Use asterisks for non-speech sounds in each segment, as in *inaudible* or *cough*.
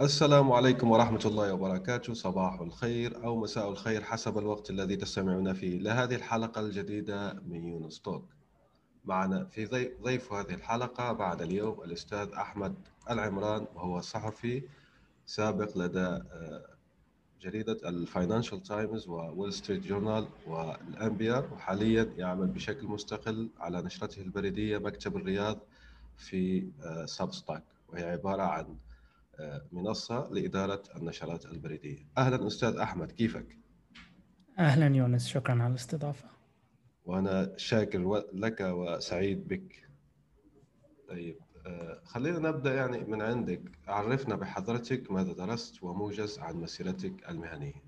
السلام عليكم ورحمة الله وبركاته. صباح الخير أو مساء الخير حسب الوقت الذي تستمعون فيه. لهذه الحلقة الجديدة من يونس توك. معنا في ضيف هذه الحلقة بعد اليوم الأستاذ أحمد العمران وهو صحفي سابق لدى آه، جريدة الفاينانشال تايمز وول ستريت جورنال وال NPR وحاليا يعمل بشكل مستقل على نشرته البريدية مكتب الرياض في Substack آه، وهي عبارة عن منصة لإدارة النشرات البريدية. أهلا أستاذ أحمد كيفك؟ أهلا يونس شكرا على الاستضافة. وأنا شاكر لك وسعيد بك. طيب آه، خلينا نبدأ يعني من عندك. عرفنا بحضرتك ماذا درست وموجز عن مسيرتك المهنية. آه،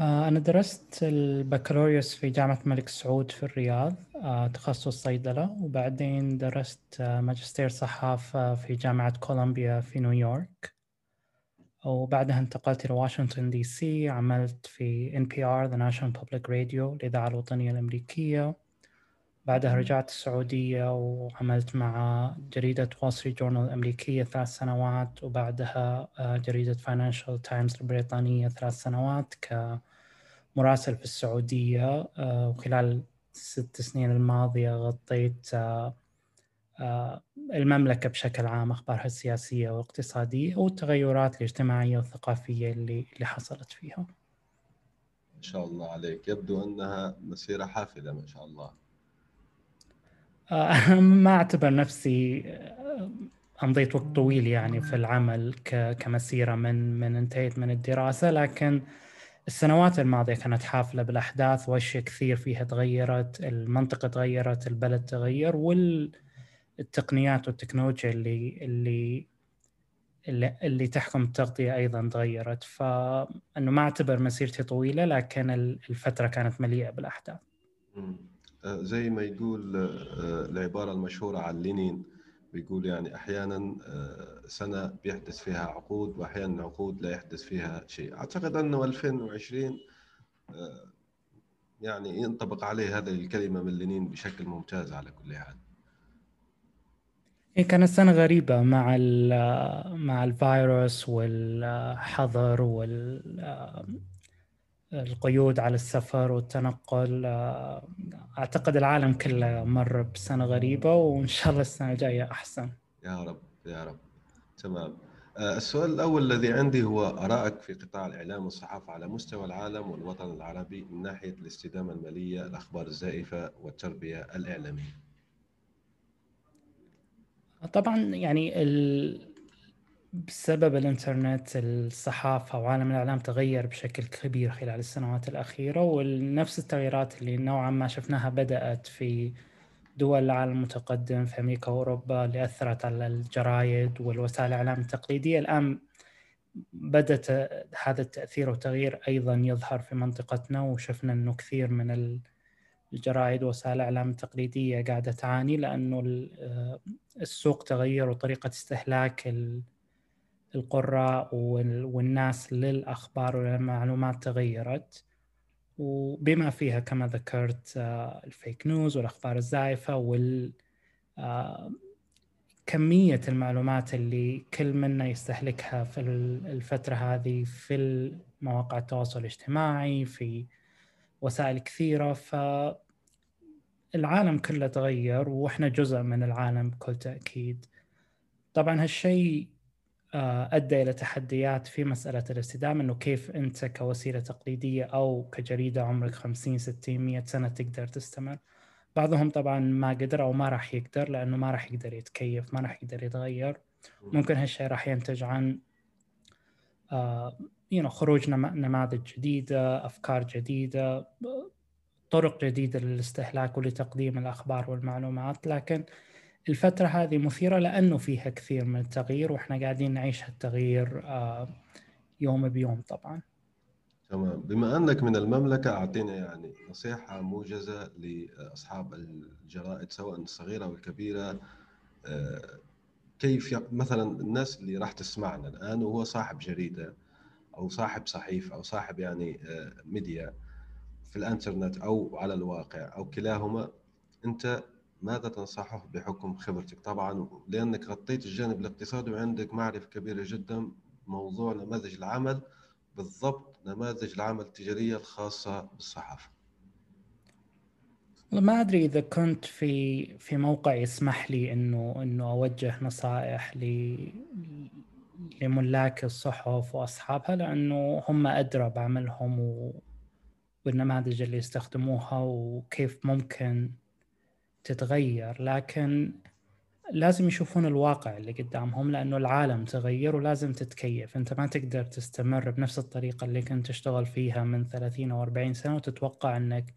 أنا درست البكالوريوس في جامعة الملك سعود في الرياض آه، تخصص صيدلة. وبعدين درست آه، ماجستير صحافة في جامعة كولومبيا في نيويورك. وبعدها انتقلت إلى واشنطن دي سي عملت في NPR The National Public Radio الإذاعة الوطنية الأمريكية. بعدها رجعت السعودية وعملت مع جريدة وول ستريت جورنال الأمريكية ثلاث سنوات وبعدها آه، جريدة فاينانشال تايمز البريطانية ثلاث سنوات كمراسل في السعودية آه، وخلال الست سنين الماضية غطيت آه، المملكة بشكل عام أخبارها السياسية والاقتصادية والتغيرات الاجتماعية والثقافية اللي اللي حصلت فيها. ما شاء الله عليك، يبدو أنها مسيرة حافلة ما شاء الله. *laughs* ما أعتبر نفسي آه، أمضيت وقت طويل يعني في العمل كمسيرة من من انتهيت من الدراسة لكن السنوات الماضية كانت حافلة بالأحداث وأشياء كثير فيها تغيرت، المنطقة تغيرت، البلد تغير والتقنيات والتكنولوجيا اللي اللي اللي, اللي تحكم التغطية أيضا تغيرت فانه ما أعتبر مسيرتي طويلة لكن الفترة كانت مليئة بالأحداث. آه، زي ما يقول آه، العبارة المشهورة عن لينين بيقول يعني أحيانا آه، سنة بيحدث فيها عقود وأحيانا عقود لا يحدث فيها شيء. أعتقد أنه 2020 يعني ينطبق عليه هذه الكلمة من لينين بشكل ممتاز على كل حال. هي كانت سنة غريبة مع مع الفيروس والحظر وال القيود على السفر والتنقل آه، أعتقد العالم كله مر بسنة غريبة وإن شاء الله السنة الجاية أحسن. يا رب يا رب. تمام. آه، السؤال الأول الذي عندي هو آرائك في قطاع الإعلام والصحافة على مستوى العالم والوطن العربي من ناحية الاستدامة المالية الأخبار الزائفة والتربية الإعلامية. طبعا يعني ال... بسبب الإنترنت الصحافة وعالم الإعلام تغير بشكل كبير خلال السنوات الأخيرة ونفس التغييرات اللي نوعا ما شفناها بدأت في دول العالم المتقدم في أمريكا وأوروبا اللي أثرت على الجرايد والوسائل الإعلام التقليدية. الآن بدأت هذا التأثير والتغيير أيضا يظهر في منطقتنا وشفنا أنه كثير من الجرائد ووسائل الإعلام التقليدية قاعدة تعاني لأنه السوق تغير وطريقة استهلاك القراء والناس للأخبار والمعلومات تغيرت. وبما فيها كما ذكرت آه، الفيك نيوز والأخبار الزائفة وال آه، كمية المعلومات اللي كل منا يستهلكها في الفترة هذه في مواقع التواصل الاجتماعي في وسائل كثيرة. فالعالم كله تغير وإحنا جزء من العالم بكل تأكيد. طبعا هالشيء أدى إلى تحديات في مسألة الاستدامه إنه كيف أنت كوسيلة تقليدية أو كجريدة عمرك 50 60 100 سنة تقدر تستمر. بعضهم طبعا ما قدر أو ما راح يقدر لأنه ما راح يقدر يتكيف ما راح يقدر يتغير. ممكن هالشيء راح ينتج عن آه know, خروج نماذج جديدة أفكار جديدة طرق جديدة للاستهلاك ولتقديم الأخبار والمعلومات. لكن الفترة هذه مثيرة لأنه فيها كثير من التغيير وإحنا قاعدين نعيش هالتغيير آه، يوم بيوم طبعا. تمام. بما أنك من المملكة أعطينا يعني نصيحة موجزة لأصحاب الجرائد سواء الصغيرة أو الكبيرة آه، كيف مثلا الناس اللي راح تسمعنا الآن وهو صاحب جريدة أو صاحب صحيفة أو صاحب يعني آه، ميديا في الإنترنت أو على الواقع أو كلاهما أنت ماذا تنصحه بحكم خبرتك؟ طبعا لأنك غطيت الجانب الاقتصادي وعندك معرفة كبيرة جدا موضوع نماذج العمل بالضبط نماذج العمل التجارية الخاصة بالصحافة. ما أدري إذا كنت في في موقع يسمح لي إنه إنه أوجه نصائح ل لملاك الصحف وأصحابها لأنه هم أدرى بعملهم و... والنماذج اللي يستخدموها وكيف ممكن تتغير لكن لازم يشوفون الواقع اللي قدامهم لأنه العالم تغير ولازم تتكيف. أنت ما تقدر تستمر بنفس الطريقة اللي كنت تشتغل فيها من 30 أو 40 سنة وتتوقع إنك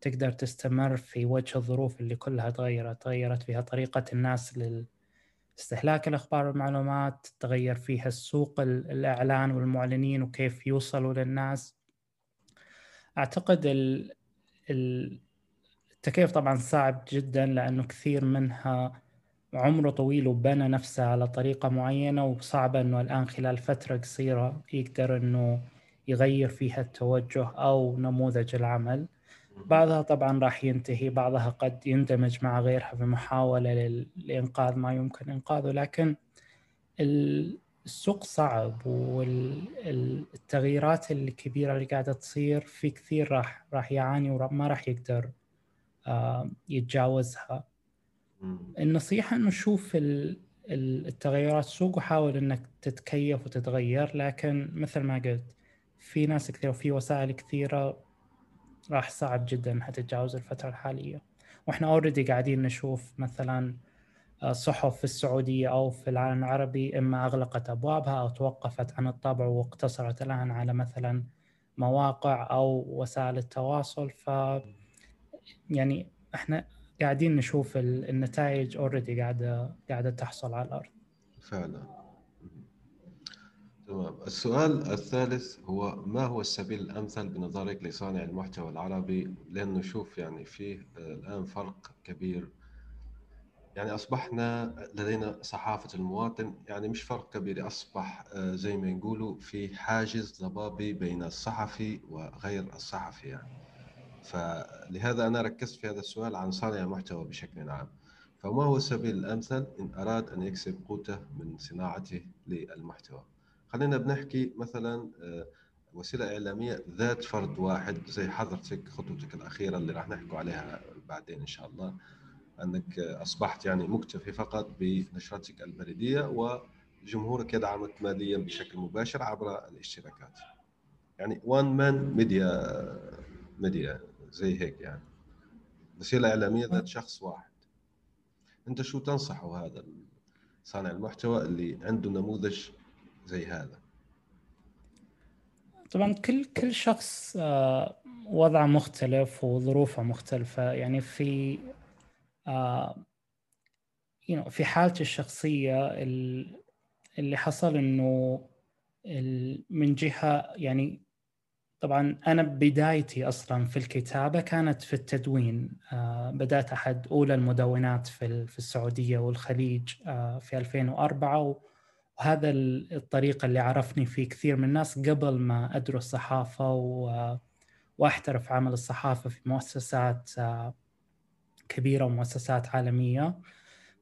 تقدر تستمر في وجه الظروف اللي كلها تغيرت تغيرت فيها طريقة الناس لاستهلاك الأخبار والمعلومات تغير فيها السوق الإعلان والمعلنين وكيف يوصلوا للناس. أعتقد ال ال التكيف طبعا صعب جدا لأنه كثير منها عمره طويل وبنى نفسه على طريقة معينة وصعبة أنه الآن خلال فترة قصيرة يقدر أنه يغير فيها التوجه أو نموذج العمل. بعضها طبعا راح ينتهي بعضها قد يندمج مع غيرها في محاولة لإنقاذ ما يمكن إنقاذه. لكن السوق صعب والتغييرات الكبيرة اللي قاعدة تصير في كثير راح راح يعاني وما راح يقدر يتجاوزها. النصيحة إنه شوف التغيرات السوق وحاول إنك تتكيف وتتغير. لكن مثل ما قلت في ناس كثير وفي وسائل كثيرة راح صعب جدا إنها تتجاوز الفترة الحالية. وإحنا اوريدي قاعدين نشوف مثلا آه، صحف في السعودية أو في العالم العربي إما أغلقت أبوابها أو توقفت عن الطبع واقتصرت الآن على مثلا مواقع أو وسائل التواصل. ف يعني إحنا قاعدين نشوف النتائج اوريدي قاعدة قاعدة تحصل على الأرض. فعلا. تمام. السؤال الثالث هو ما هو السبيل الأمثل بنظرك لصانع المحتوى العربي؟ لأنه شوف يعني فيه الآن فرق كبير. يعني أصبحنا لدينا صحافة المواطن يعني مش فرق كبير أصبح آه، زي ما نقولوا في حاجز ضبابي بين الصحفي وغير الصحفي يعني. فلهذا أنا ركزت في هذا السؤال عن صانع المحتوى بشكل عام. فما هو السبيل الأمثل إن أراد أن يكسب قوته من صناعته للمحتوى؟ خلينا بنحكي مثلا آه، وسيلة إعلامية ذات فرد واحد زي حضرتك خطوتك الأخيرة اللي راح نحكوا عليها بعدين إن شاء الله. أنك أصبحت يعني مكتفي فقط بنشرتك البريدية وجمهورك يدعمك ماليا بشكل مباشر عبر الاشتراكات. يعني one man media media زي هيك يعني. وسيله اعلاميه ذات شخص واحد. أنت شو تنصحه هذا صانع المحتوى اللي عنده نموذج زي هذا؟ طبعا كل كل شخص آه، وضعه مختلف وظروفه مختلفة. يعني في آه، في حالتي الشخصية اللي حصل إنه من جهة يعني طبعا أنا بدايتي أصلا في الكتابة كانت في التدوين. آه، بدأت أحد أولى المدونات في في السعودية والخليج آه، في 2004 وهذا الطريق اللي عرفني فيه كثير من الناس قبل ما أدرس صحافة وأحترف عمل الصحافة في مؤسسات آه، كبيرة ومؤسسات عالمية.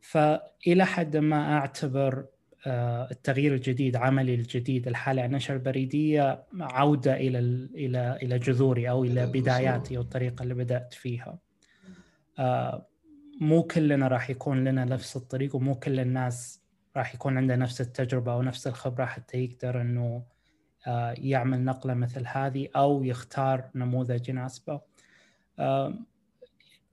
فإلى حد ما أعتبر التغيير الجديد عملي الجديد الحالة النشر البريدية عودة إلى إلى إلى جذوري أو إلى بداياتي والطريقة اللي بدأت فيها. آه، مو كلنا راح يكون لنا نفس الطريق ومو كل الناس راح يكون عنده نفس التجربة أو نفس الخبرة حتى يقدر إنه آه، يعمل نقلة مثل هذه أو يختار نموذج يناسبه.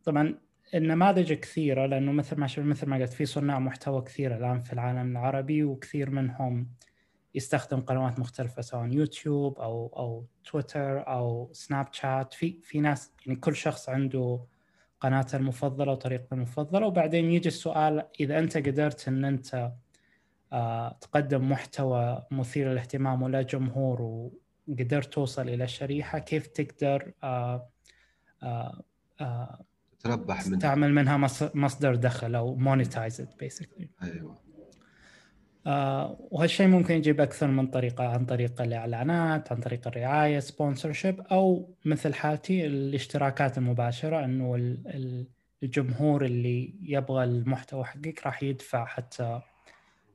طبعا النماذج كثيرة لأنه مثل ما مثل ما قلت في صناع محتوى كثير الآن في العالم العربي وكثير منهم يستخدم قنوات مختلفة سواء يوتيوب أو أو تويتر أو سناب شات. في في ناس يعني كل شخص عنده قناته المفضلة وطريقته المفضلة. وبعدين يجي السؤال إذا أنت قدرت إن أنت آه، تقدم محتوى مثير للاهتمام ولا جمهور وقدرت توصل إلى شريحة كيف تقدر آه، تربح منها. تعمل منها مصدر دخل أو monetize basically أيوه. آه وهالشيء ممكن يجيب أكثر من طريقة عن طريق الإعلانات عن طريق الرعاية sponsorship أو مثل حالتي الاشتراكات المباشرة إنه الجمهور اللي يبغى المحتوى حقك راح يدفع حتى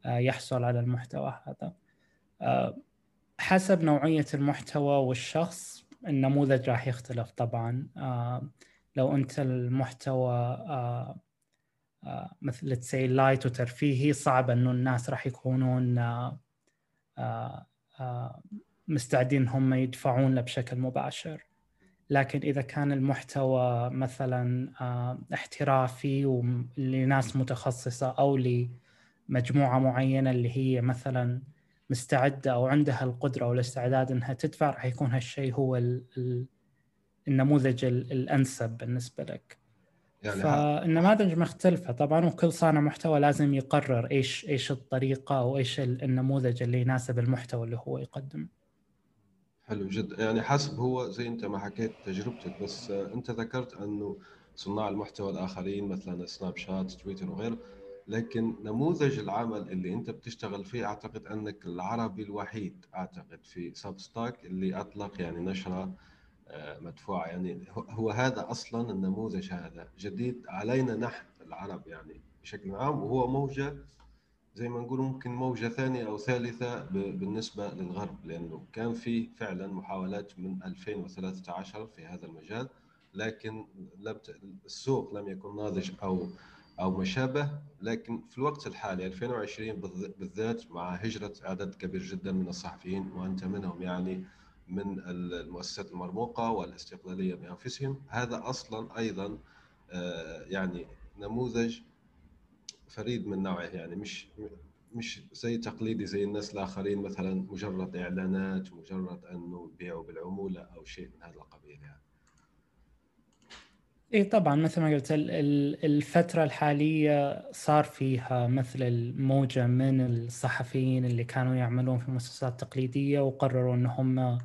آه يحصل على المحتوى هذا. آه حسب نوعية المحتوى والشخص النموذج راح يختلف طبعا. آه لو أنت المحتوى آه آه، مثل تسي لايت وترفيهي صعب إنه الناس راح يكونون آه، مستعدين هم يدفعون له بشكل مباشر. لكن إذا كان المحتوى مثلا احترافي لناس متخصصة أو لمجموعة معينة اللي هي مثلا مستعدة أو عندها القدرة والاستعداد إنها تدفع راح يكون هالشيء هو النموذج الأنسب بالنسبة لك. يعني فالنماذج مختلفة طبعا وكل صانع محتوى لازم يقرر إيش إيش الطريقة أو إيش النموذج اللي يناسب المحتوى اللي هو يقدمه. حلو جدا يعني حسب هو زي أنت ما حكيت تجربتك بس أنت ذكرت أنه صناع المحتوى الآخرين مثلا سناب شات تويتر وغيره لكن نموذج العمل اللي أنت بتشتغل فيه أعتقد أنك العربي الوحيد أعتقد في سبستاك اللي أطلق يعني نشرة مدفوعه يعني. هو هذا أصلا النموذج هذا. جديد علينا نحن العرب يعني بشكل عام وهو موجة زي ما نقول ممكن موجة ثانية أو ثالثة بالنسبة للغرب لأنه كان في فعلا محاولات من 2013 في هذا المجال لكن السوق لم يكن ناضج أو أو ما شابه لكن في الوقت الحالي 2020 بالذات مع هجرة عدد كبير جدا من الصحفيين وأنت منهم يعني من المؤسسات المرموقة والاستقلالية بأنفسهم. هذا أصلا أيضا آه، يعني نموذج فريد من نوعه يعني مش مش زي تقليدي زي الناس الآخرين مثلا مجرد إعلانات مجرد أنه يبيعوا بالعمولة أو شيء من هذا القبيل يعني. اي طبعا مثل ما قلت الفترة الحالية صار فيها مثل الموجة من الصحفيين اللي كانوا يعملون في مؤسسات تقليدية وقرروا إن هم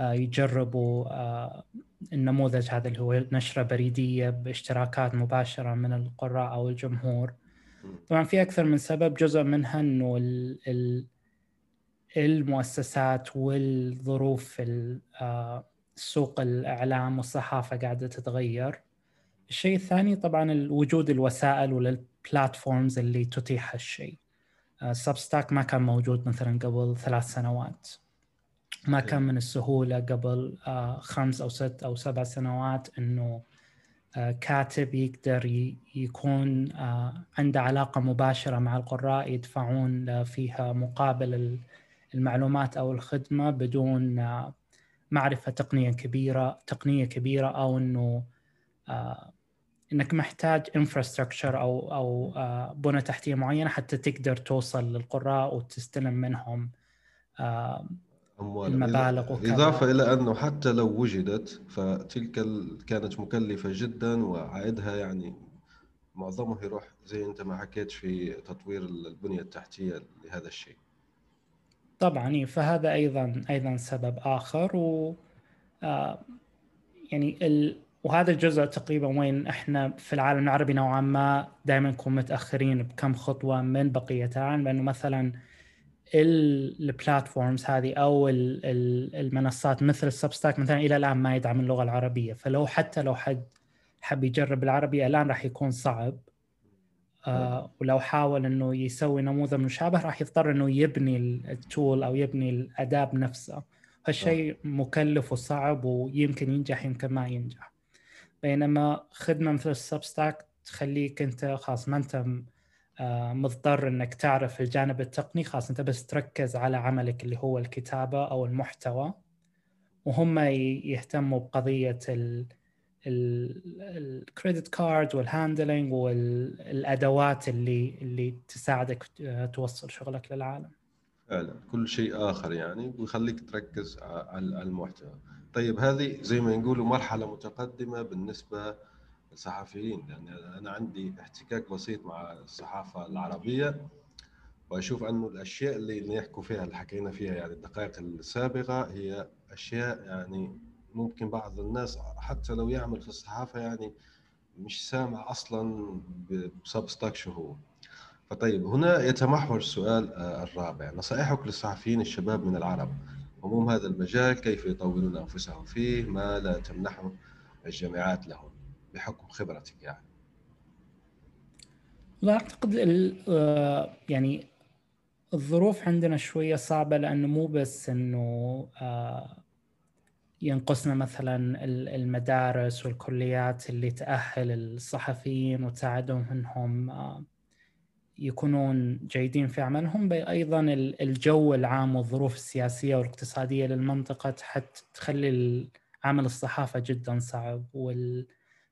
يجربوا آه، النموذج هذا اللي هو نشرة بريدية باشتراكات مباشرة من القراء أو الجمهور. طبعا في أكثر من سبب جزء منها أنه المؤسسات والظروف آه، سوق الإعلام والصحافة قاعدة تتغير. الشيء الثاني طبعا وجود الوسائل وال platforms اللي تتيح هالشيء. Substack ما كان موجود مثلا قبل ثلاث سنوات. ما كان من السهولة قبل آه، خمس أو ست أو سبع سنوات إنه آه، كاتب يقدر يكون آه، عنده علاقة مباشرة مع القراء يدفعون فيها مقابل المعلومات أو الخدمة بدون معرفة تقنية كبيرة تقنية كبيرة أو إنه إنك محتاج انفراستراكشر أو أو بنى تحتية معينة حتى تقدر توصل للقراء وتستلم منهم أموال المبالغ وكذا. إضافة إلى أنه حتى لو وجدت فتلك كانت مكلفة جدا وعائدها يعني معظمه يروح زي أنت ما حكيت في تطوير البنية التحتية لهذا الشيء. طبعا فهذا أيضا أيضا سبب آخر و آه، يعني ال... وهذا الجزء تقريبا وين إحنا في العالم العربي نوعا ما دائما نكون متأخرين بكم خطوة من بقيه العالم لأنه مثلا ال platforms هذه أو المنصات مثل ال Substack مثلا إلى الآن ما يدعم اللغة العربية. فلو حتى لو حد حب يجرب العربي الآن راح يكون صعب. آه ولو حاول إنه يسوي نموذج مشابه راح يضطر إنه يبني ال tool أو يبني الاداه بنفسه هالشيء مكلف وصعب ويمكن ينجح يمكن ما ينجح. بينما خدمة مثل ال Substack تخليك أنت خلاص ما أنت مضطر إنك تعرف الجانب التقني خلاص أنت بس تركز على عملك اللي هو الكتابة أو المحتوى وهم يهتموا بقضية ال credit card وال handling والأدوات اللي اللي تساعدك آه، توصل شغلك للعالم. فعلا كل شيء آخر يعني ويخليك تركز على المحتوى. طيب هذه زي ما نقولوا مرحلة متقدمة بالنسبة الصحفيين لأن أنا عندي احتكاك بسيط مع الصحافة العربية وأشوف أنه الأشياء اللي يحكوا فيها اللي حكينا فيها يعني الدقائق السابقة هي أشياء يعني ممكن بعض الناس حتى لو يعمل في الصحافة يعني مش سامع أصلا بسبستاك شو هو فطيب هنا يتمحور السؤال آه، الرابع. نصائحك للصحفيين الشباب من العرب. هموم هذا المجال كيف يطورون أنفسهم فيه؟ ما لا تمنحه الجامعات لهم؟ بحكم خبرتك يعني؟ لا أعتقد آه، يعني الظروف عندنا شوية صعبة لأنه مو بس إنه آه، ينقصنا مثلا المدارس والكليات اللي تأهل الصحفيين وتساعدهم إنهم آه، يكونون جيدين في عملهم أيضا الجو العام والظروف السياسية والاقتصادية للمنطقة حتى تخلي عمل الصحافة جدا صعب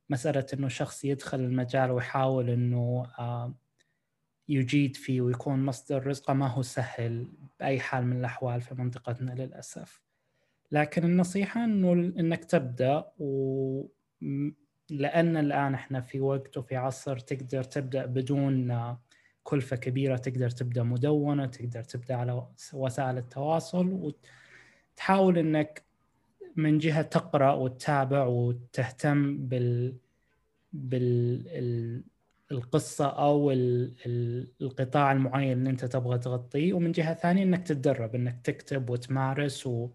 والمساله إنه شخص يدخل المجال ويحاول إنه يجيد فيه ويكون مصدر رزقه ما هو سهل بأي حال من الأحوال في منطقتنا للأسف. لكن النصيحة إنه إنك تبدأ و لأن الآن إحنا في وقت وفي عصر تقدر تبدأ بدون كلفة كبيرة تقدر تبدأ مدونة تقدر تبدأ على وسائل التواصل وتحاول إنك من جهة تقرأ وتتابع وتهتم بال بال القصة أو القطاع المعين اللي أنت تبغى تغطيه. ومن جهة ثانية أنك تتدرب أنك تكتب وتمارس و...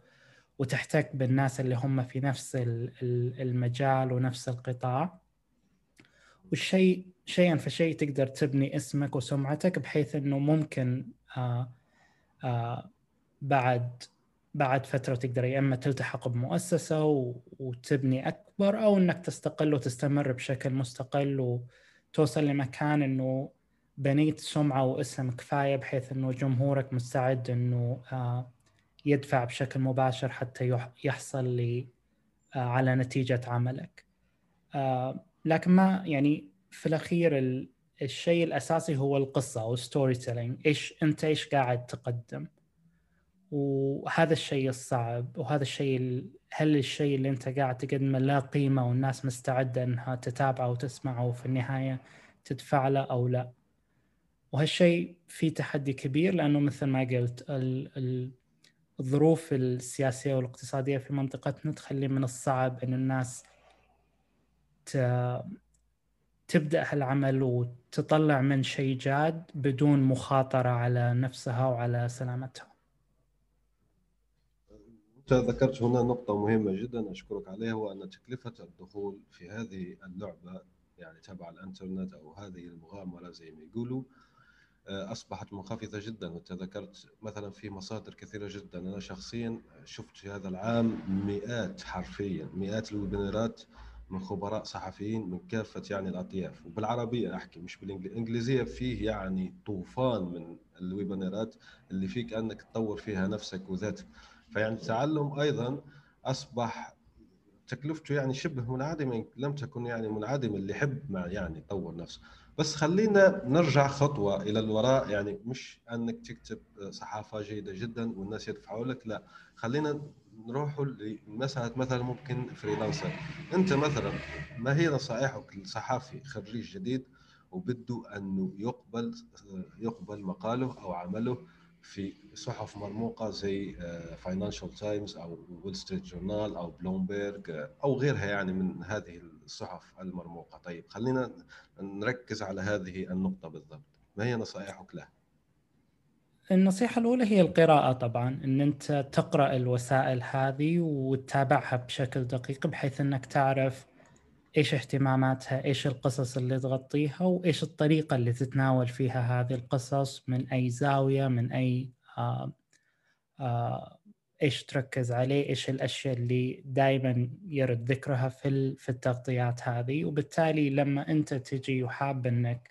وتحتك بالناس اللي هم في نفس المجال ونفس القطاع. والشيء شيئا فشيء تقدر تبني اسمك وسمعتك بحيث إنه ممكن آآ آآ بعد بعد فترة تقدر يا إما تلتحق بمؤسسة وتبني أكبر أو إنك تستقل وتستمر بشكل مستقل وتوصل لمكان إنه بنيت سمعة واسم كفاية بحيث إنه جمهورك مستعد إنه يدفع بشكل مباشر حتى يحصل لي آه، على نتيجة عملك. آه، لكن ما يعني في الأخير الشيء الأساسي هو القصة أو storytelling إيش أنت إيش قاعد تقدم؟ وهذا الشيء الصعب وهذا الشيء هل الشيء اللي أنت قاعد تقدمه له قيمة والناس مستعدة أنها تتابعه وتسمعه وفي النهاية تدفع له أو لا؟ وهالشيء في تحدي كبير لأنه مثل ما قلت ال ال الظروف السياسية والاقتصادية في منطقتنا تخلي من الصعب أن الناس تبدأ هالعمل وتطلع من شيء جاد بدون مخاطرة على نفسها وعلى سلامتها. أنت ذكرت هنا نقطة مهمة جدا أشكرك عليها وأن تكلفة الدخول في هذه اللعبة يعني تبع الإنترنت أو هذه المغامرة زي ما يقولوا آه، أصبحت منخفضة جدا. وانت ذكرت مثلا في مصادر كثيرة جدا. أنا شخصيا شفت في هذا العام مئات حرفيا مئات الويبينارات من خبراء صحفيين من كافة يعني الأطياف. وبالعربية أحكي مش بالإنجليزية. فيه يعني طوفان من الويبينارات اللي فيك أنك تطور فيها نفسك وذاتك. فيعني التعلم أيضا أصبح تكلفته يعني شبه منعدمه لم تكن يعني منعدمه اللي يحب يعني يطور نفسه. بس خلينا نرجع خطوة إلى الوراء يعني مش أنك تكتب صحافة جيدة جدا والناس يدفعوا لك لا. خلينا نروح لمسألة مثلا ممكن freelancer. أنت مثلا ما هي نصائحك لصحافي خريج جديد وبده أنه يقبل يقبل مقاله أو عمله في صحف مرموقة زي فاينانشال تايمز أو وول ستريت جورنال أو بلومبرج أو غيرها يعني من هذه الصحف المرموقة. طيب خلينا نركز على هذه النقطة بالضبط. ما هي نصائحك له النصيحة الأولى هي القراءة طبعا إن أنت تقرأ الوسائل هذه وتتابعها بشكل دقيق بحيث أنك تعرف إيش اهتماماتها؟ إيش القصص اللي تغطيها؟ وإيش الطريقة اللي تتناول فيها هذه القصص؟ من أي زاوية؟ من أي آآ آآ إيش تركز عليه؟ إيش الأشياء اللي دائما يرد ذكرها في في التغطيات هذه؟ وبالتالي لما أنت تجي وحاب إنك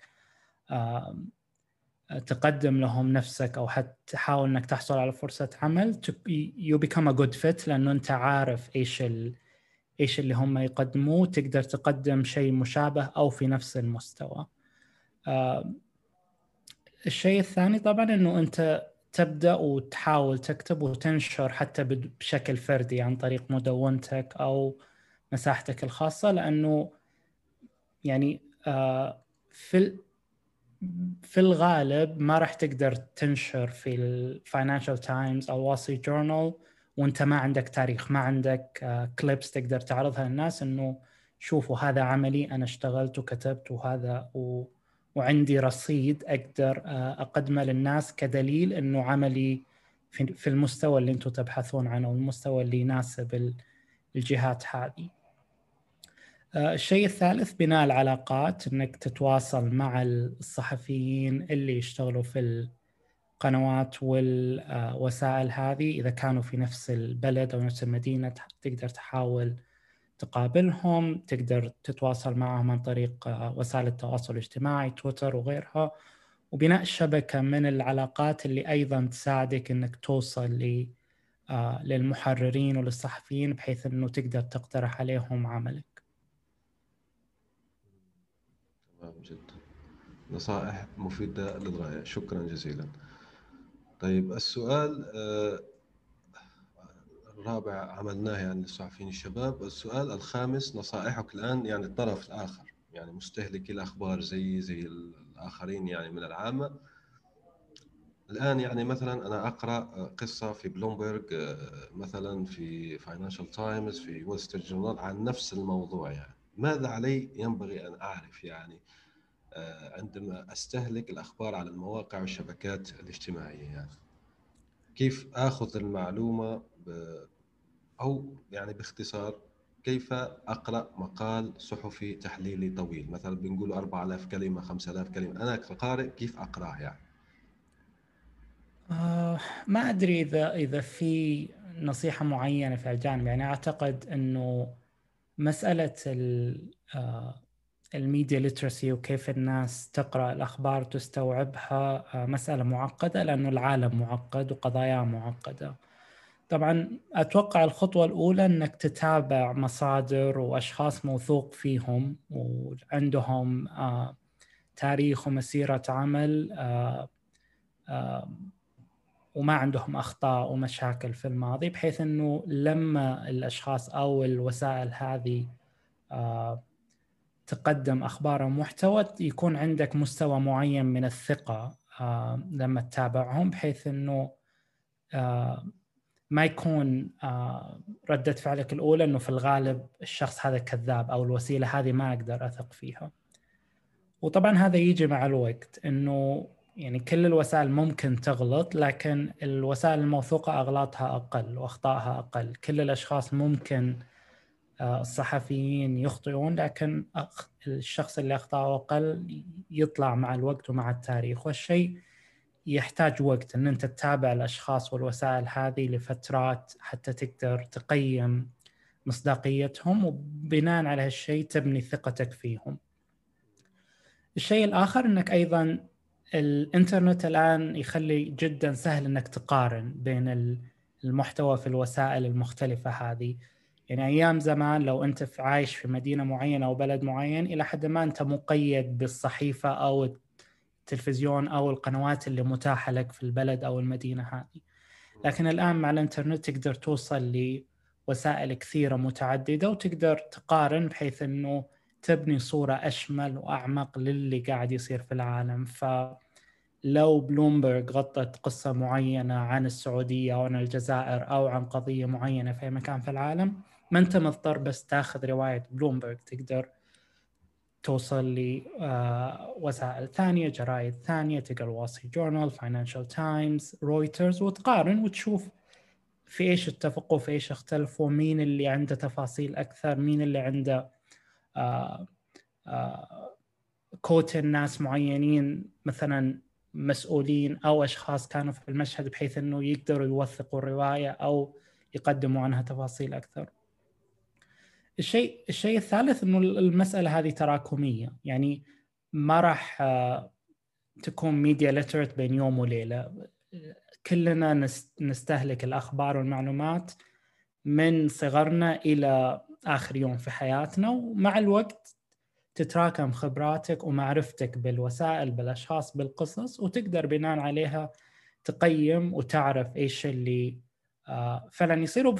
تقدم لهم نفسك أو حتى تحاول إنك تحصل على فرصة عمل you become a good fit لأنه أنت عارف إيش ال... إيش اللي هم يقدموه تقدر تقدم شيء مشابه أو في نفس المستوى. الشيء الثاني طبعا إنه أنت تبدأ وتحاول تكتب وتنشر حتى بشكل فردي عن طريق مدونتك أو مساحتك الخاصة لأنه يعني آه، في في الغالب ما راح تقدر تنشر في الفاينانشال تايمز أو ستريت جورنال وانت ما عندك تاريخ ما عندك clips تقدر تعرضها للناس انه شوفوا هذا عملي أنا اشتغلت وكتبت وهذا و... وعندي رصيد أقدر أقدمه للناس كدليل إنه عملي في المستوى اللي أنتم تبحثون عنه والمستوى اللي يناسب الجهات هذه. الشيء الثالث بناء العلاقات إنك تتواصل مع الصحفيين اللي يشتغلوا في القنوات والوسائل هذه إذا كانوا في نفس البلد أو نفس المدينة تقدر تحاول تقابلهم تقدر تتواصل معهم عن طريق آه، وسائل التواصل الاجتماعي تويتر وغيرها. وبناء شبكة من العلاقات اللي أيضا تساعدك أنك توصل آه، للمحررين وللصحفيين بحيث أنه تقدر تقترح عليهم عملك. تمام جدا. نصائح مفيدة للغاية شكرا جزيلا. طيب السؤال آه، الرابع عملناه يعني للصحفيين الشباب. السؤال الخامس نصائحك الآن يعني الطرف الآخر يعني مستهلكي الأخبار زي زي الآخرين يعني من العامة. الآن يعني مثلا أنا أقرأ قصة في بلومبرج مثلا في فاينانشال تايمز في وول ستريت جورنال عن نفس الموضوع يعني. ماذا علي ينبغي أن أعرف يعني؟ عندما أستهلك الأخبار على المواقع والشبكات الاجتماعية يعني كيف آخذ المعلومة ب... أو يعني باختصار كيف أقرأ مقال صحفي تحليلي طويل؟ مثلا بنقول 4000 كلمة 5000 كلمة أنا كقارئ كيف اقراه يعني؟ آه ما أدري إذا إذا في نصيحة معينة في الجانب يعني أعتقد إنه مسألة آه الميديا ليترسي وكيف الناس تقرأ الأخبار وتستوعبها آه، مسألة معقدة لأنه العالم معقد وقضاياه معقدة. طبعا أتوقع الخطوة الأولى إنك تتابع مصادر وأشخاص موثوق فيهم وعندهم آه، تاريخ ومسيرة عمل آه، وما عندهم أخطاء ومشاكل في الماضي بحيث إنه لما الأشخاص أو الوسائل هذه تقدم أخبار ومحتوى يكون عندك مستوى معين من الثقة آه، لما تتابعهم بحيث إنه آه، ما يكون آه، ردة فعلك الأولى أنه في الغالب الشخص هذا كذاب أو الوسيلة هذه ما أقدر أثق فيها. وطبعا هذا يجي مع الوقت أنه يعني كل الوسائل ممكن تغلط لكن الوسائل الموثوقة أغلاطها أقل وأخطائها أقل. كل الأشخاص ممكن الصحفيين يخطئون لكن الشخص اللي أخطأه أقل يطلع مع الوقت ومع التاريخ والشيء يحتاج وقت إن أنت تتابع الأشخاص والوسائل هذه لفترات حتى تقدر تقيم مصداقيتهم وبناء على هالشيء تبني ثقتك فيهم. الشيء الآخر إنك أيضا الإنترنت الآن يخلي جدا سهل إنك تقارن بين المحتوى في الوسائل المختلفة هذه يعني أيام زمان لو أنت في عايش في مدينة معينة أو بلد معين إلى حد ما أنت مقيد بالصحيفة أو التلفزيون أو القنوات اللي متاحة لك في البلد أو المدينة هذه. لكن الآن مع الإنترنت تقدر توصل لوسائل كثيرة متعددة وتقدر تقارن بحيث إنه تبني صورة أشمل وأعمق للي قاعد يصير في العالم. ف لو بلومبرج غطت قصة معينة عن السعودية أو عن الجزائر أو عن قضية معينة في مكان في العالم ما أنت مضطر بس تاخذ رواية بلومبرج تقدر توصل لوسائل آه، ثانية جرائد ثانية تقرأ وول ستريت جورنال فاينانشال تايمز رويترز وتقارن وتشوف في إيش اتفقوا في إيش اختلفوا مين اللي عنده تفاصيل أكثر مين اللي عنده آه آه كوت الناس معينين مثلا مسؤولين أو أشخاص كانوا في المشهد بحيث إنه يقدروا يوثقوا الرواية أو يقدموا عنها تفاصيل أكثر. الشيء الشيء الثالث إنه المسألة هذه تراكمية. يعني ما راح آه، تكون ميديا ليترت بين يوم وليلة. كلنا نستهلك الأخبار والمعلومات من صغرنا إلى آخر يوم في حياتنا ومع الوقت تتراكم خبراتك ومعرفتك بالوسائل بالأشخاص بالقصص وتقدر بناء عليها تقيم وتعرف إيش اللي آه، فعلا يصير.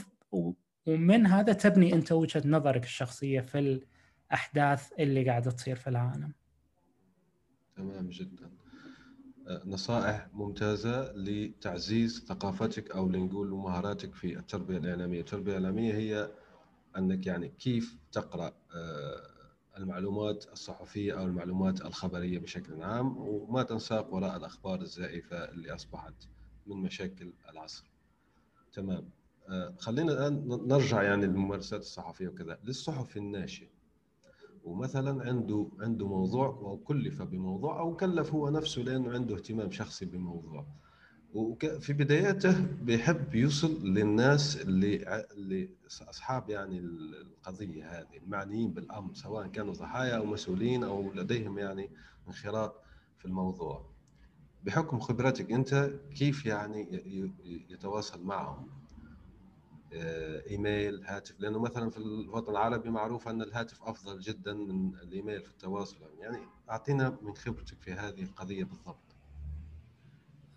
ومن هذا تبني أنت وجهة نظرك الشخصية في الأحداث اللي قاعدة تصير في العالم. تمام جدا. آه، نصائح ممتازة لتعزيز ثقافتك أو لنقول مهاراتك في التربية الإعلامية. التربية الإعلامية هي أنك يعني كيف تقرأ آه، المعلومات الصحفية أو المعلومات الخبرية بشكل عام وما تنساق وراء الأخبار الزائفة اللي أصبحت من مشاكل العصر. تمام. خلينا الآن نرجع يعني للممارسات الصحفية وكذا للصحفي الناشئ ومثلا عنده عنده موضوع وكلف بموضوع أو كلف هو نفسه لأنه عنده اهتمام شخصي بموضوع. وفي بداياته بيحب يوصل للناس اللي اللي أصحاب يعني القضية هذه المعنيين بالأمر سواء كانوا ضحايا أو مسؤولين أو لديهم يعني انخراط في الموضوع. بحكم خبرتك أنت كيف يعني يتواصل معهم؟ آه، إيميل هاتف لأنه مثلا في الوطن العربي معروف أن الهاتف أفضل جدا من الإيميل في التواصل. يعني أعطينا من خبرتك في هذه القضية بالضبط.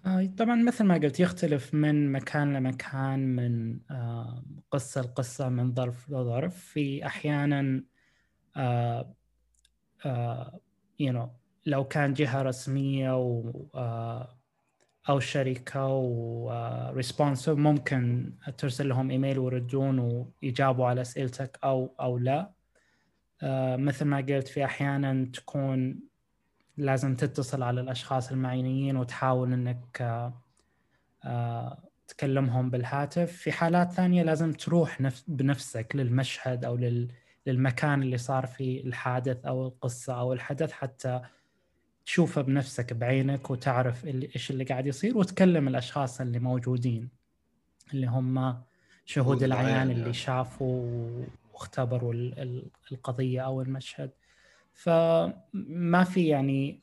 آه، طبعا مثل ما قلت يختلف من مكان لمكان من آه، قصة لقصة من ظرف لظرف. في أحيانا you know لو كان جهة رسمية و أو شركة وريسبونسيف ممكن ترسل لهم إيميل ويردون ويجاوبوا على أسئلتك أو أو لا. آه، مثل ما قلت في أحيانا تكون لازم تتصل على الأشخاص المعينين وتحاول إنك آه، آه، تكلمهم بالهاتف. في حالات ثانية لازم تروح بنفسك للمشهد أو للمكان اللي صار فيه الحادث أو القصة أو الحدث حتى تشوفه بنفسك بعينك وتعرف اللي إيش اللي قاعد يصير وتكلم الأشخاص اللي موجودين اللي هم شهود العيان اللي يعني. شافوا واختبروا القضية أو المشهد فما في يعني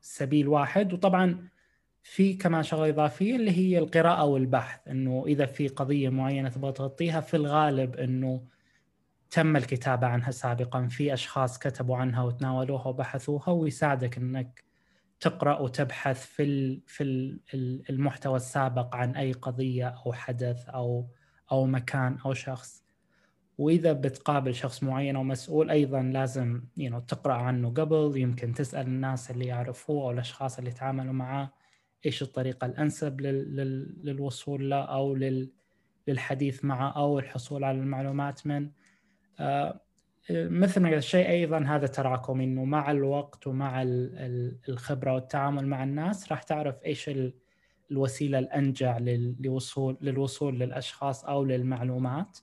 سبيل واحد وطبعا في كمان شغلة إضافية اللي هي القراءة والبحث إنه إذا في قضية معينة تبغى تغطيها في الغالب إنه تم الكتابة عنها سابقا. في أشخاص كتبوا عنها وتناولوها وبحثوها ويساعدك أنك تقرأ وتبحث في في المحتوى السابق عن أي قضية أو حدث أو أو مكان أو شخص. وإذا بتقابل شخص معين أو مسؤول أيضا لازم you know, تقرأ عنه قبل. يمكن تسأل الناس اللي يعرفوه أو الأشخاص اللي تعاملوا معاه إيش الطريقة الأنسب للوصول له أو للحديث معه أو الحصول على المعلومات منه. مثل ما قلت الشيء أيضا هذا تراكمي إنه مع الوقت ومع الخبرة والتعامل مع الناس راح تعرف إيش الوسيلة الأنجع للوصول للوصول للأشخاص أو للمعلومات.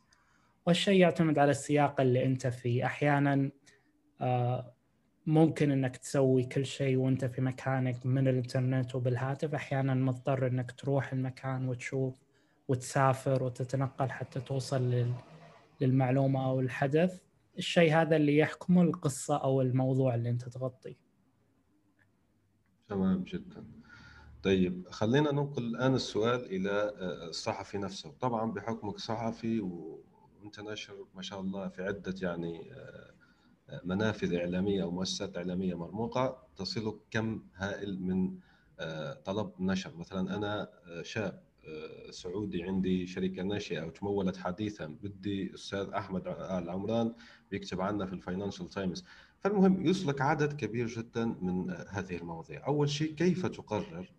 والشيء يعتمد على السياق اللي أنت فيه. أحيانا آه، ممكن إنك تسوي كل شيء وأنت في مكانك من الإنترنت وبالهاتف. أحيانا مضطر إنك تروح المكان وتشوف وتسافر وتتنقل حتى توصل لل للمعلومة أو الحدث الشيء هذا اللي يحكمه القصة أو الموضوع اللي أنت تغطيه. تمام جدا. طيب خلينا ننقل الآن السؤال إلى آه، الصحفي نفسه. طبعا بحكمك صحفي وأنت ناشر ما شاء الله في عدة يعني آه، منافذ إعلامية أو مؤسسات إعلامية مرموقة. تصلك كم هائل من آه، طلب نشر؟ مثلا أنا شاب سعودي عندي شركة ناشئة وتمولت حديثا. بدي أستاذ أحمد آل عمران بيكتب عنا في الفاينانشال تايمز. فالمهم يوصلك عدد كبير جدا من هذه المواضيع. أول شيء كيف تقرر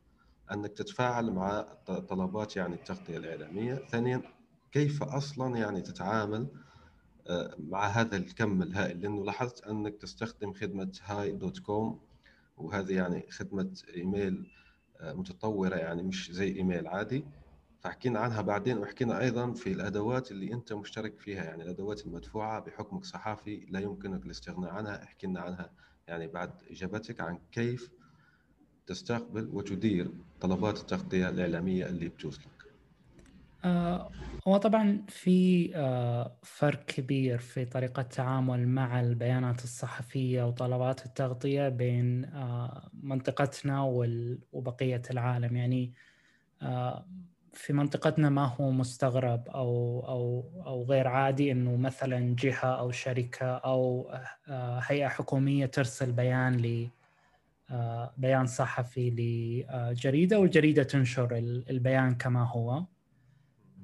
أنك تتفاعل مع طلبات يعني التغطية الإعلامية؟ ثانيا كيف أصلا يعني تتعامل آه، مع هذا الكم الهائل؟ لأنه لاحظت أنك تستخدم خدمة hey dot com وهذه يعني خدمة إيميل آه، متطورة يعني مش زي إيميل عادي. فحكينا عنها بعدين وحكينا أيضا في الأدوات اللي أنت مشترك فيها يعني الأدوات المدفوعة بحكمك صحافي لا يمكنك الاستغناء عنها حكينا عنها يعني بعد إجابتك عن كيف تستقبل وتدير طلبات التغطية الإعلامية اللي بتوصلك. آه هو طبعا في آه فرق كبير في طريقة التعامل مع البيانات الصحفية وطلبات التغطية بين آه منطقتنا وبقية العالم يعني في منطقتنا ما هو مستغرب أو أو أو غير عادي إنه مثلا جهة أو شركة أو آه، هيئة حكومية ترسل بيان ل آه، بيان صحفي لجريده والجريدة تنشر البيان كما هو.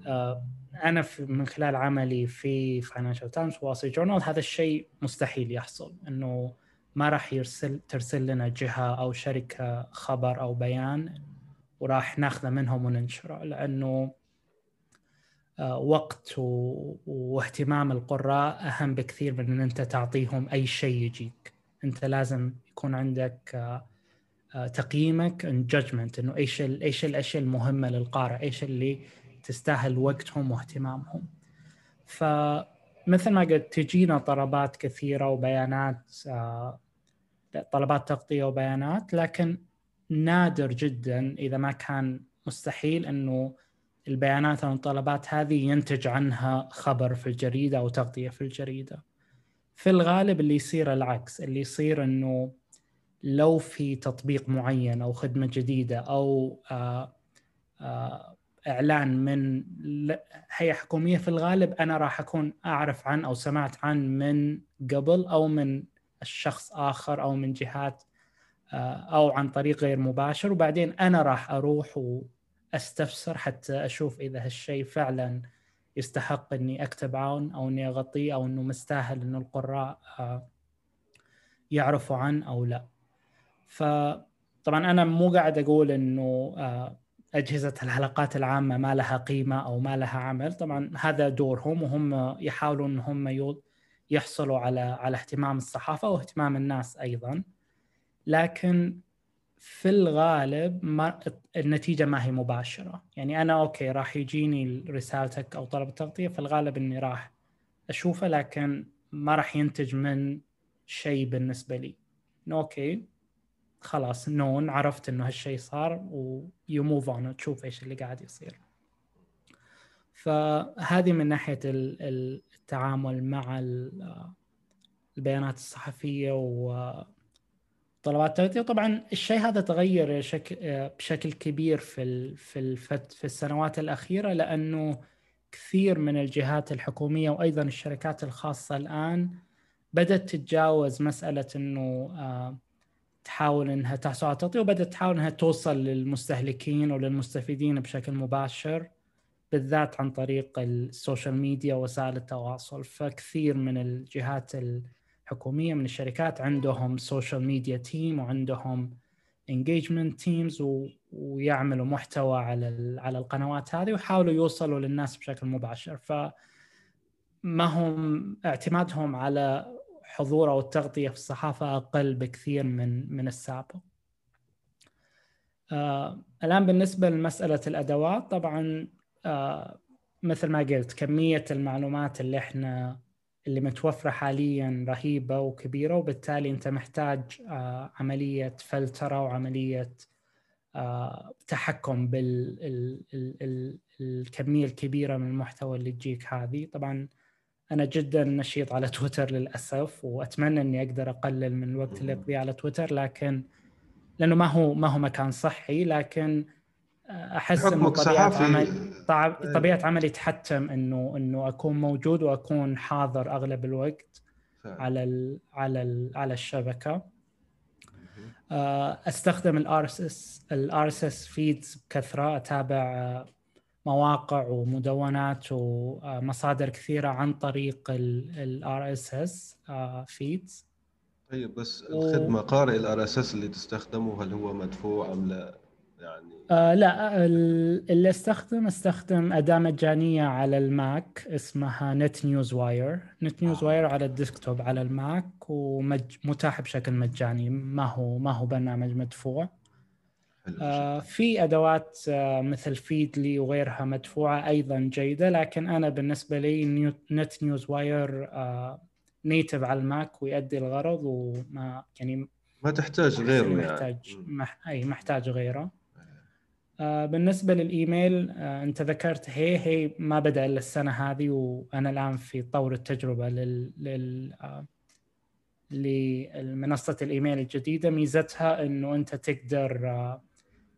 آه، أنا من خلال عملي في فاينانشال تايمز وول جورنال هذا الشيء مستحيل يحصل إنه ما راح يرسل ترسل لنا جهة أو شركة خبر أو بيان وراح ناخذه منهم وننشره لأنه آه، وقت واهتمام القراء أهم بكثير من إن أنت تعطيهم أي شيء يجيك. أنت لازم يكون عندك آه، آه، تقييمك ان جادجمنت إنه إيش إيش الأشياء المهمة للقارئ إيش اللي تستاهل وقتهم واهتمامهم. فمثل ما قلت تجينا طلبات كثيرة وبيانات طلبات تغطية وبيانات لكن نادر جدا إذا ما كان مستحيل إنه البيانات أو الطلبات هذه ينتج عنها خبر في الجريدة أو تغطية في الجريدة. في الغالب اللي يصير العكس اللي يصير إنه لو في تطبيق معين أو خدمة جديدة أو آآ آآ إعلان من هيئة حكومية في الغالب أنا راح أكون أعرف عن أو سمعت عن من قبل أو من الشخص آخر أو من جهات أو عن طريق غير مباشر وبعدين أنا راح أروح وأستفسر حتى أشوف إذا هالشيء فعلا يستحق إني اكتب عنه أو إني أغطيه أو إنه مستاهل إنه القراء يعرفوا عنه أو لا. فطبعا أنا مو قاعد أقول إنه أجهزة الحلقات العامة ما لها قيمة أو ما لها عمل، طبعا هذا دورهم وهم يحاولوا ان هم يحصلوا على على اهتمام الصحافة واهتمام الناس أيضا. لكن في الغالب ما النتيجة ما هي مباشرة. يعني أنا أوكي راح يجيني رسالتك أو طلب التغطية في الغالب إني راح أشوفه لكن ما راح ينتج من شيء بالنسبة لي. أوكي خلاص noun عرفت إنه هالشيء صار و you move on تشوف إيش اللي قاعد يصير. فهذه من ناحية التعامل مع البيانات الصحفية و طلبات التغطية وطبعا الشيء هذا تغير بشكل كبير في في في السنوات الأخيرة لأنه كثير من الجهات الحكومية وأيضا الشركات الخاصة الآن بدأت تتجاوز مسألة إنه آه، تحاول إنها تحصل على تغطية وبدأت تحاول إنها توصل للمستهلكين وللمستفيدين بشكل مباشر بالذات عن طريق ال social media وسائل التواصل. فكثير من الجهات حكومية من الشركات عندهم social media team وعندهم engagement teams ويعملوا محتوى على على القنوات هذه ويحاولوا يوصلوا للناس بشكل مباشر ف ما هم اعتمادهم على حضور أو التغطيه في الصحافة أقل بكثير من من السابق. آه الآن بالنسبة لمسألة الأدوات طبعا آه مثل ما قلت كمية المعلومات اللي إحنا اللي متوفرة حاليا رهيبة وكبيرة وبالتالي أنت محتاج آه، عملية فلترة وعملية آه، تحكم بالكميه الكبيرة من المحتوى اللي تجيك هذه. طبعا أنا جدا نشيط على تويتر للأسف وأتمنى إني أقدر أقلل من الوقت اللي اقضيه على تويتر لكن لأنه ما هو ما هو مكان صحي لكن أحس إنه طبيعة عمل إيه. طبيعة عملي تحتم انه إنه أكون موجود وأكون حاضر أغلب الوقت فعلا. على ال على ال على الشبكة. آه، أستخدم ال RSS ال RSS feeds بكثرة. أتابع آه، مواقع ومدونات ومصادر كثيرة عن طريق ال RSS feeds طيب بس الخدمة قارئ ال RSS اللي تستخدمه هل هو مدفوع أم لا؟ يعني. آه لا اللي استخدم استخدم أداة مجانية على الماك اسمها نت نيوز واير نت نيوز واير على ال desktop على الماك ومتاح بشكل مجاني. ما هو ما هو برنامج مدفوع. آه في أدوات آه مثل Feedly وغيرها مدفوعة أيضا جيدة لكن أنا بالنسبة لي new NetNewsWire آه native على الماك ويؤدي الغرض وما يعني ما تحتاج غيره يعني. محتاج مح... أي محتاج غيره. آه، بالنسبة للإيميل آه، أنت ذكرت hey، hey ما بدأ إلا السنة هذه وأنا الآن في طور التجربة لل, لل... آه، لمنصة الإيميل الجديدة. ميزتها إنه أنت تقدر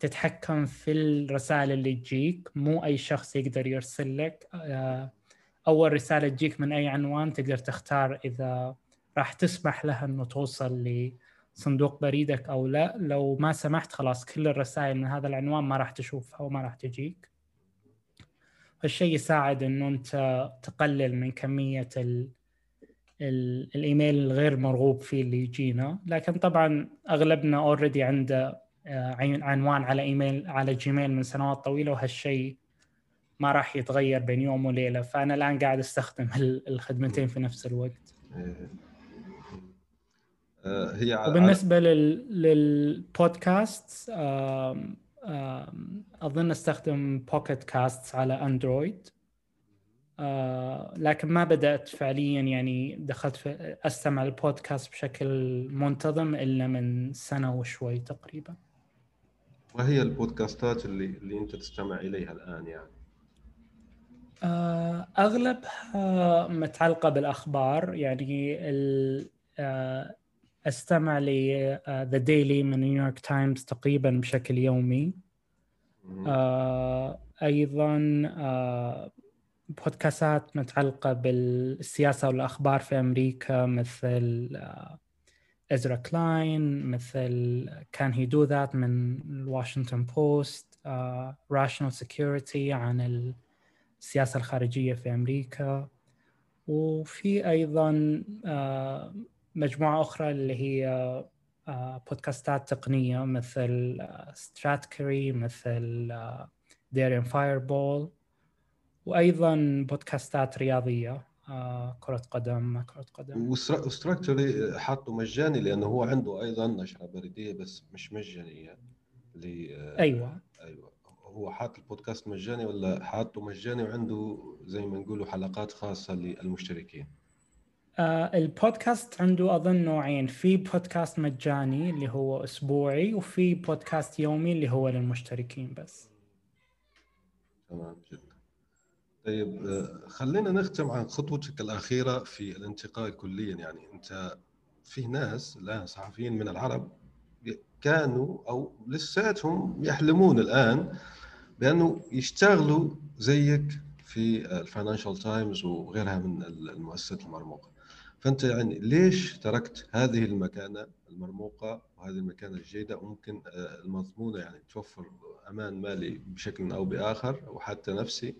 تتحكم في الرسائل اللي تجيك. مو أي شخص يقدر يرسل لك. أول رسالة تجيك من أي عنوان تقدر تختار إذا راح تسمح لها إنه توصل صندوق بريدك أو لا لو ما سمحت خلاص كل الرسائل من هذا العنوان ما راح تشوفها وما راح تجيك. هالشيء يساعد إنه أنت تقلل من كمية ال ال الإيميل الغير مرغوب فيه اللي يجينا. لكن طبعا أغلبنا already عنده آه، عنوان على إيميل على Gmail من سنوات طويلة وهالشيء ما راح يتغير بين يوم وليلة. فأنا الآن قاعد أستخدم الخدمتين في نفس الوقت. آه، hey وبالنسبة لل... للبودكاست أظن أستخدم Pocket Casts على Android آه، لكن ما بدأت فعليا يعني دخلت في أستمع البودكاست بشكل منتظم إلا من سنة وشوي تقريبا. ما هي البودكاستات اللي اللي أنت تستمع إليها الآن يعني؟ آه، أغلبها متعلقة بالأخبار يعني أستمع ل The Daily من نيويورك تايمز تقريبا بشكل يومي. آه أيضا آه بودكاستات متعلقة بالسياسة والأخبار في أمريكا مثل آه Ezra Klein مثل Can He Do That من الواشنطن بوست Rational Security عن السياسة الخارجية في أمريكا. وفي أيضا آه, مجموعة أخرى اللي هي آه، بودكاستات تقنية مثل Stratechery آه، مثل Daring آه، Fireball وأيضا بودكاستات رياضية كرة قدم ما كرة قدم. و Stratechery حاطه مجاني لأنه هو عنده أيضا نشرة بريدية بس مش مجانية ل أيوة. أيوة. هو حاط البودكاست مجاني ولا حاطه مجاني وعنده زي ما نقولوا حلقات خاصة للمشتركين؟ آه البودكاست عنده أظن نوعين. في بودكاست مجاني اللي هو أسبوعي وفي بودكاست يومي اللي هو للمشتركين بس. تمام جدا. طيب آه، خلينا نختم عن خطوتك الأخيرة في الانتقال كليا. يعني أنت في ناس الان صحفيين من العرب كانوا أو لساتهم يحلمون الآن بأنه يشتغلوا زيك في الفاينانشال تايمز وغيرها من المؤسسات المرموقة. فأنت يعني ليش تركت هذه المكانة المرموقة وهذه المكانة الجيدة وممكن آه، المضمونة يعني توفر أمان مالي بشكل أو بآخر وحتى نفسي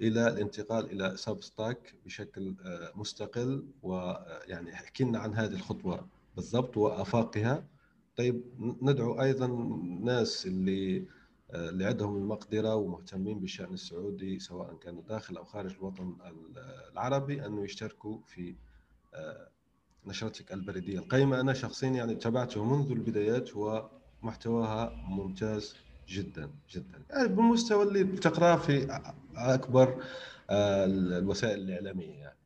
إلى الانتقال إلى Substack بشكل آه، مستقل ويعني احكي لنا عن هذه الخطوة بالضبط وأفاقها. طيب ندعو أيضا ناس اللي آه، اللي عندهم المقدرة ومهتمين بالشأن السعودي سواء كانوا داخل أو خارج الوطن العربي انه يشتركوا في آه، نشرتك البريدية القيمة. أنا شخصيا يعني تابعته منذ البدايات ومحتواها ممتاز جدا جدا. يعني بالمستوى اللي بتقرأه في أكبر آه، الوسائل الإعلامية يعني.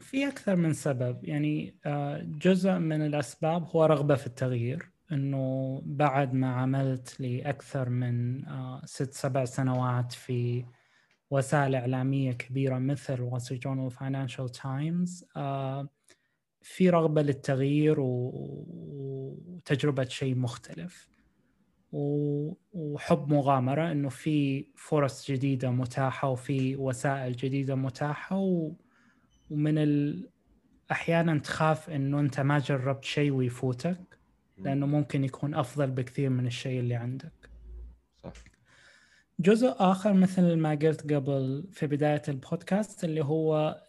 في أكثر من سبب. يعني آه، جزء من الأسباب هو رغبة في التغيير إنه بعد ما عملت لأكثر من ست سبع سنوات في وسائل إعلامية كبيرة مثل وول ستريت جورنال وفاينانشال تايمز في رغبة للتغيير وتجربة شيء مختلف. وحب مغامرة إنه في فرص جديدة متاحة وفي وسائل جديدة متاحة ومن ال... أحيانا تخاف إنه أنت ما جربت شيء ويفوتك لأنه ممكن يكون أفضل بكثير من الشيء اللي عندك. صح. جزء آخر مثل ما قلت قبل في بداية البودكاست اللي هو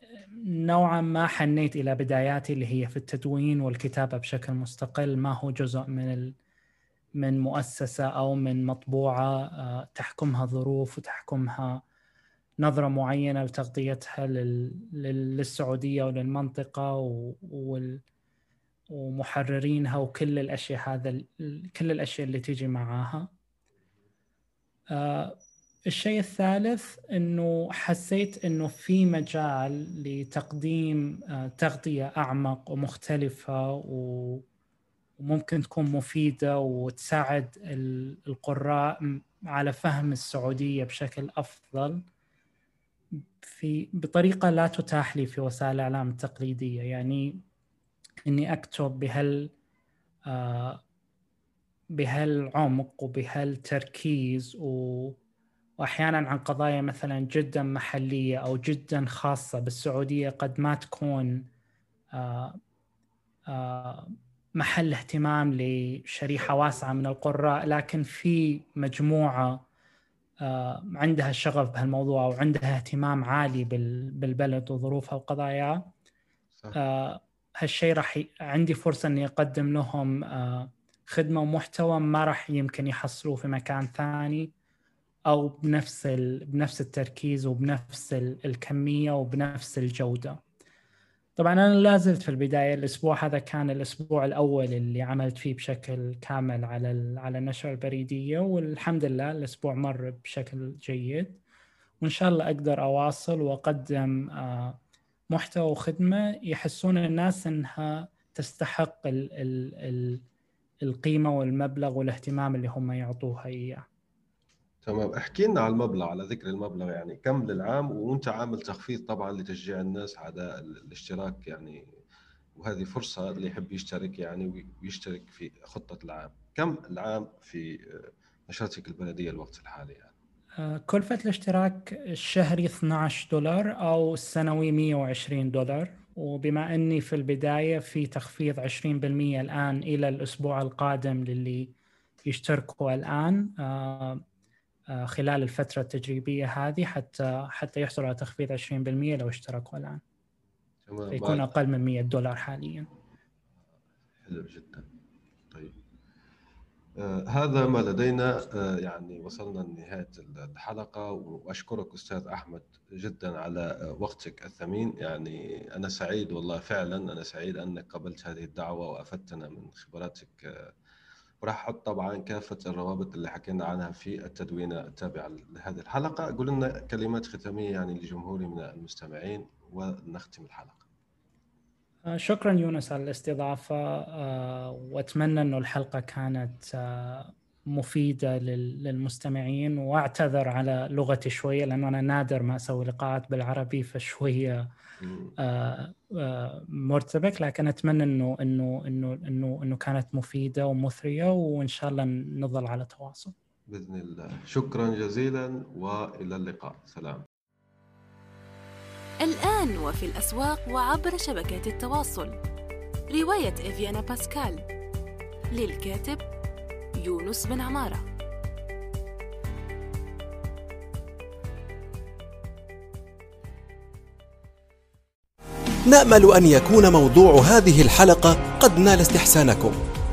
نوعا ما حنيت إلى بداياتي اللي هي في التدوين والكتابة بشكل مستقل. ما هو جزء من ال... من مؤسسة أو من مطبوعة آه، تحكمها ظروف وتحكمها نظرة معينة لتغطيتها لل... للسعودية وللمنطقة و... وال... ومحررينها وكل الأشياء هذا كل الأشياء اللي تيجي معاها. الشيء الثالث إنه حسيت إنه في مجال لتقديم آه تغطية أعمق ومختلفة وممكن تكون مفيدة وتساعد القراء على فهم السعودية بشكل أفضل في بطريقة لا تتاح لي في وسائل الإعلام التقليدية. يعني إني أكتب بهال آه بهالعمق وبهالتركيز و... وأحيانا عن قضايا مثلا جدا محلية أو جدا خاصة. بالسعودية قد ما تكون آه آه محل اهتمام لشريحة واسعة من القراء لكن في مجموعة آه، عندها شغف بهالموضوع وعندها اهتمام عالي بالبلد وظروفها وقضاياها. هالشيء راح ي... عندي فرصة إني أقدم لهم خدمة ومحتوى ما راح يمكن يحصلوه في مكان ثاني أو بنفس ال... بنفس التركيز وبنفس الكمية وبنفس الجودة. طبعا أنا لا زلت في البداية الأسبوع هذا كان الأسبوع الأول اللي عملت فيه بشكل كامل على ال... على النشره البريدية والحمد لله الأسبوع مر بشكل جيد. وإن شاء الله أقدر أواصل وأقدم آه، محتوى وخدمة يحسون الناس إنها تستحق ال... ال... ال... القيمة والمبلغ والاهتمام اللي هم يعطوها إياه. تمام. احكي لنا على المبلغ على ذكر المبلغ يعني كم للعام؟ وأنت عامل تخفيض طبعا لتشجيع الناس على الاشتراك يعني وهذه فرصة اللي يحب يشترك يعني ويشترك في خطة العام. كم العام في نشرتك البلدية الوقت الحالي يعني؟ آه، كلفة الاشتراك الشهري 12 دولار أو السنوي 120 دولار. وبما أني في البداية في تخفيض 20% الآن إلى الأسبوع القادم للي يشتركوا الآن آه، آه، خلال الفترة التجريبية هذه حتى حتى يحصلوا على تخفيض 20% لو اشتركوا الآن. تمام يكون أقل من 100 دولار حاليا. حلو جدا. هذا ما لدينا آه يعني وصلنا لنهاية الحلقة وأشكرك أستاذ أحمد جدا على آه، وقتك الثمين. يعني أنا سعيد والله فعلا أنا سعيد أنك قبلت هذه الدعوة وأفدتنا من خبراتك. آه وراح أحط طبعا كافة الروابط اللي حكينا عنها في التدوينة التابعة لهذه الحلقة. قول لنا كلمات ختامية يعني لجمهوري من المستمعين ونختم الحلقة. آه، شكرا يونس على الاستضافة آه، وأتمنى إنه الحلقة كانت آه، مفيدة للمستمعين وأعتذر على لغتي شوية لأنه أنا نادر ما أسوي لقاءات بالعربي آه، آه، مرتبك. لكن أتمنى انه انه انه انه إنه كانت مفيدة ومثرية وإن شاء الله نظل على تواصل. بإذن الله. شكرا جزيلا وإلى اللقاء. سلام. الآن وفي الأسواق وعبر شبكات التواصل. رواية إفيانا باسكال. للكاتب يونس بن عمارة. نأمل أن يكون موضوع هذه الحلقة قد نال استحسانكم.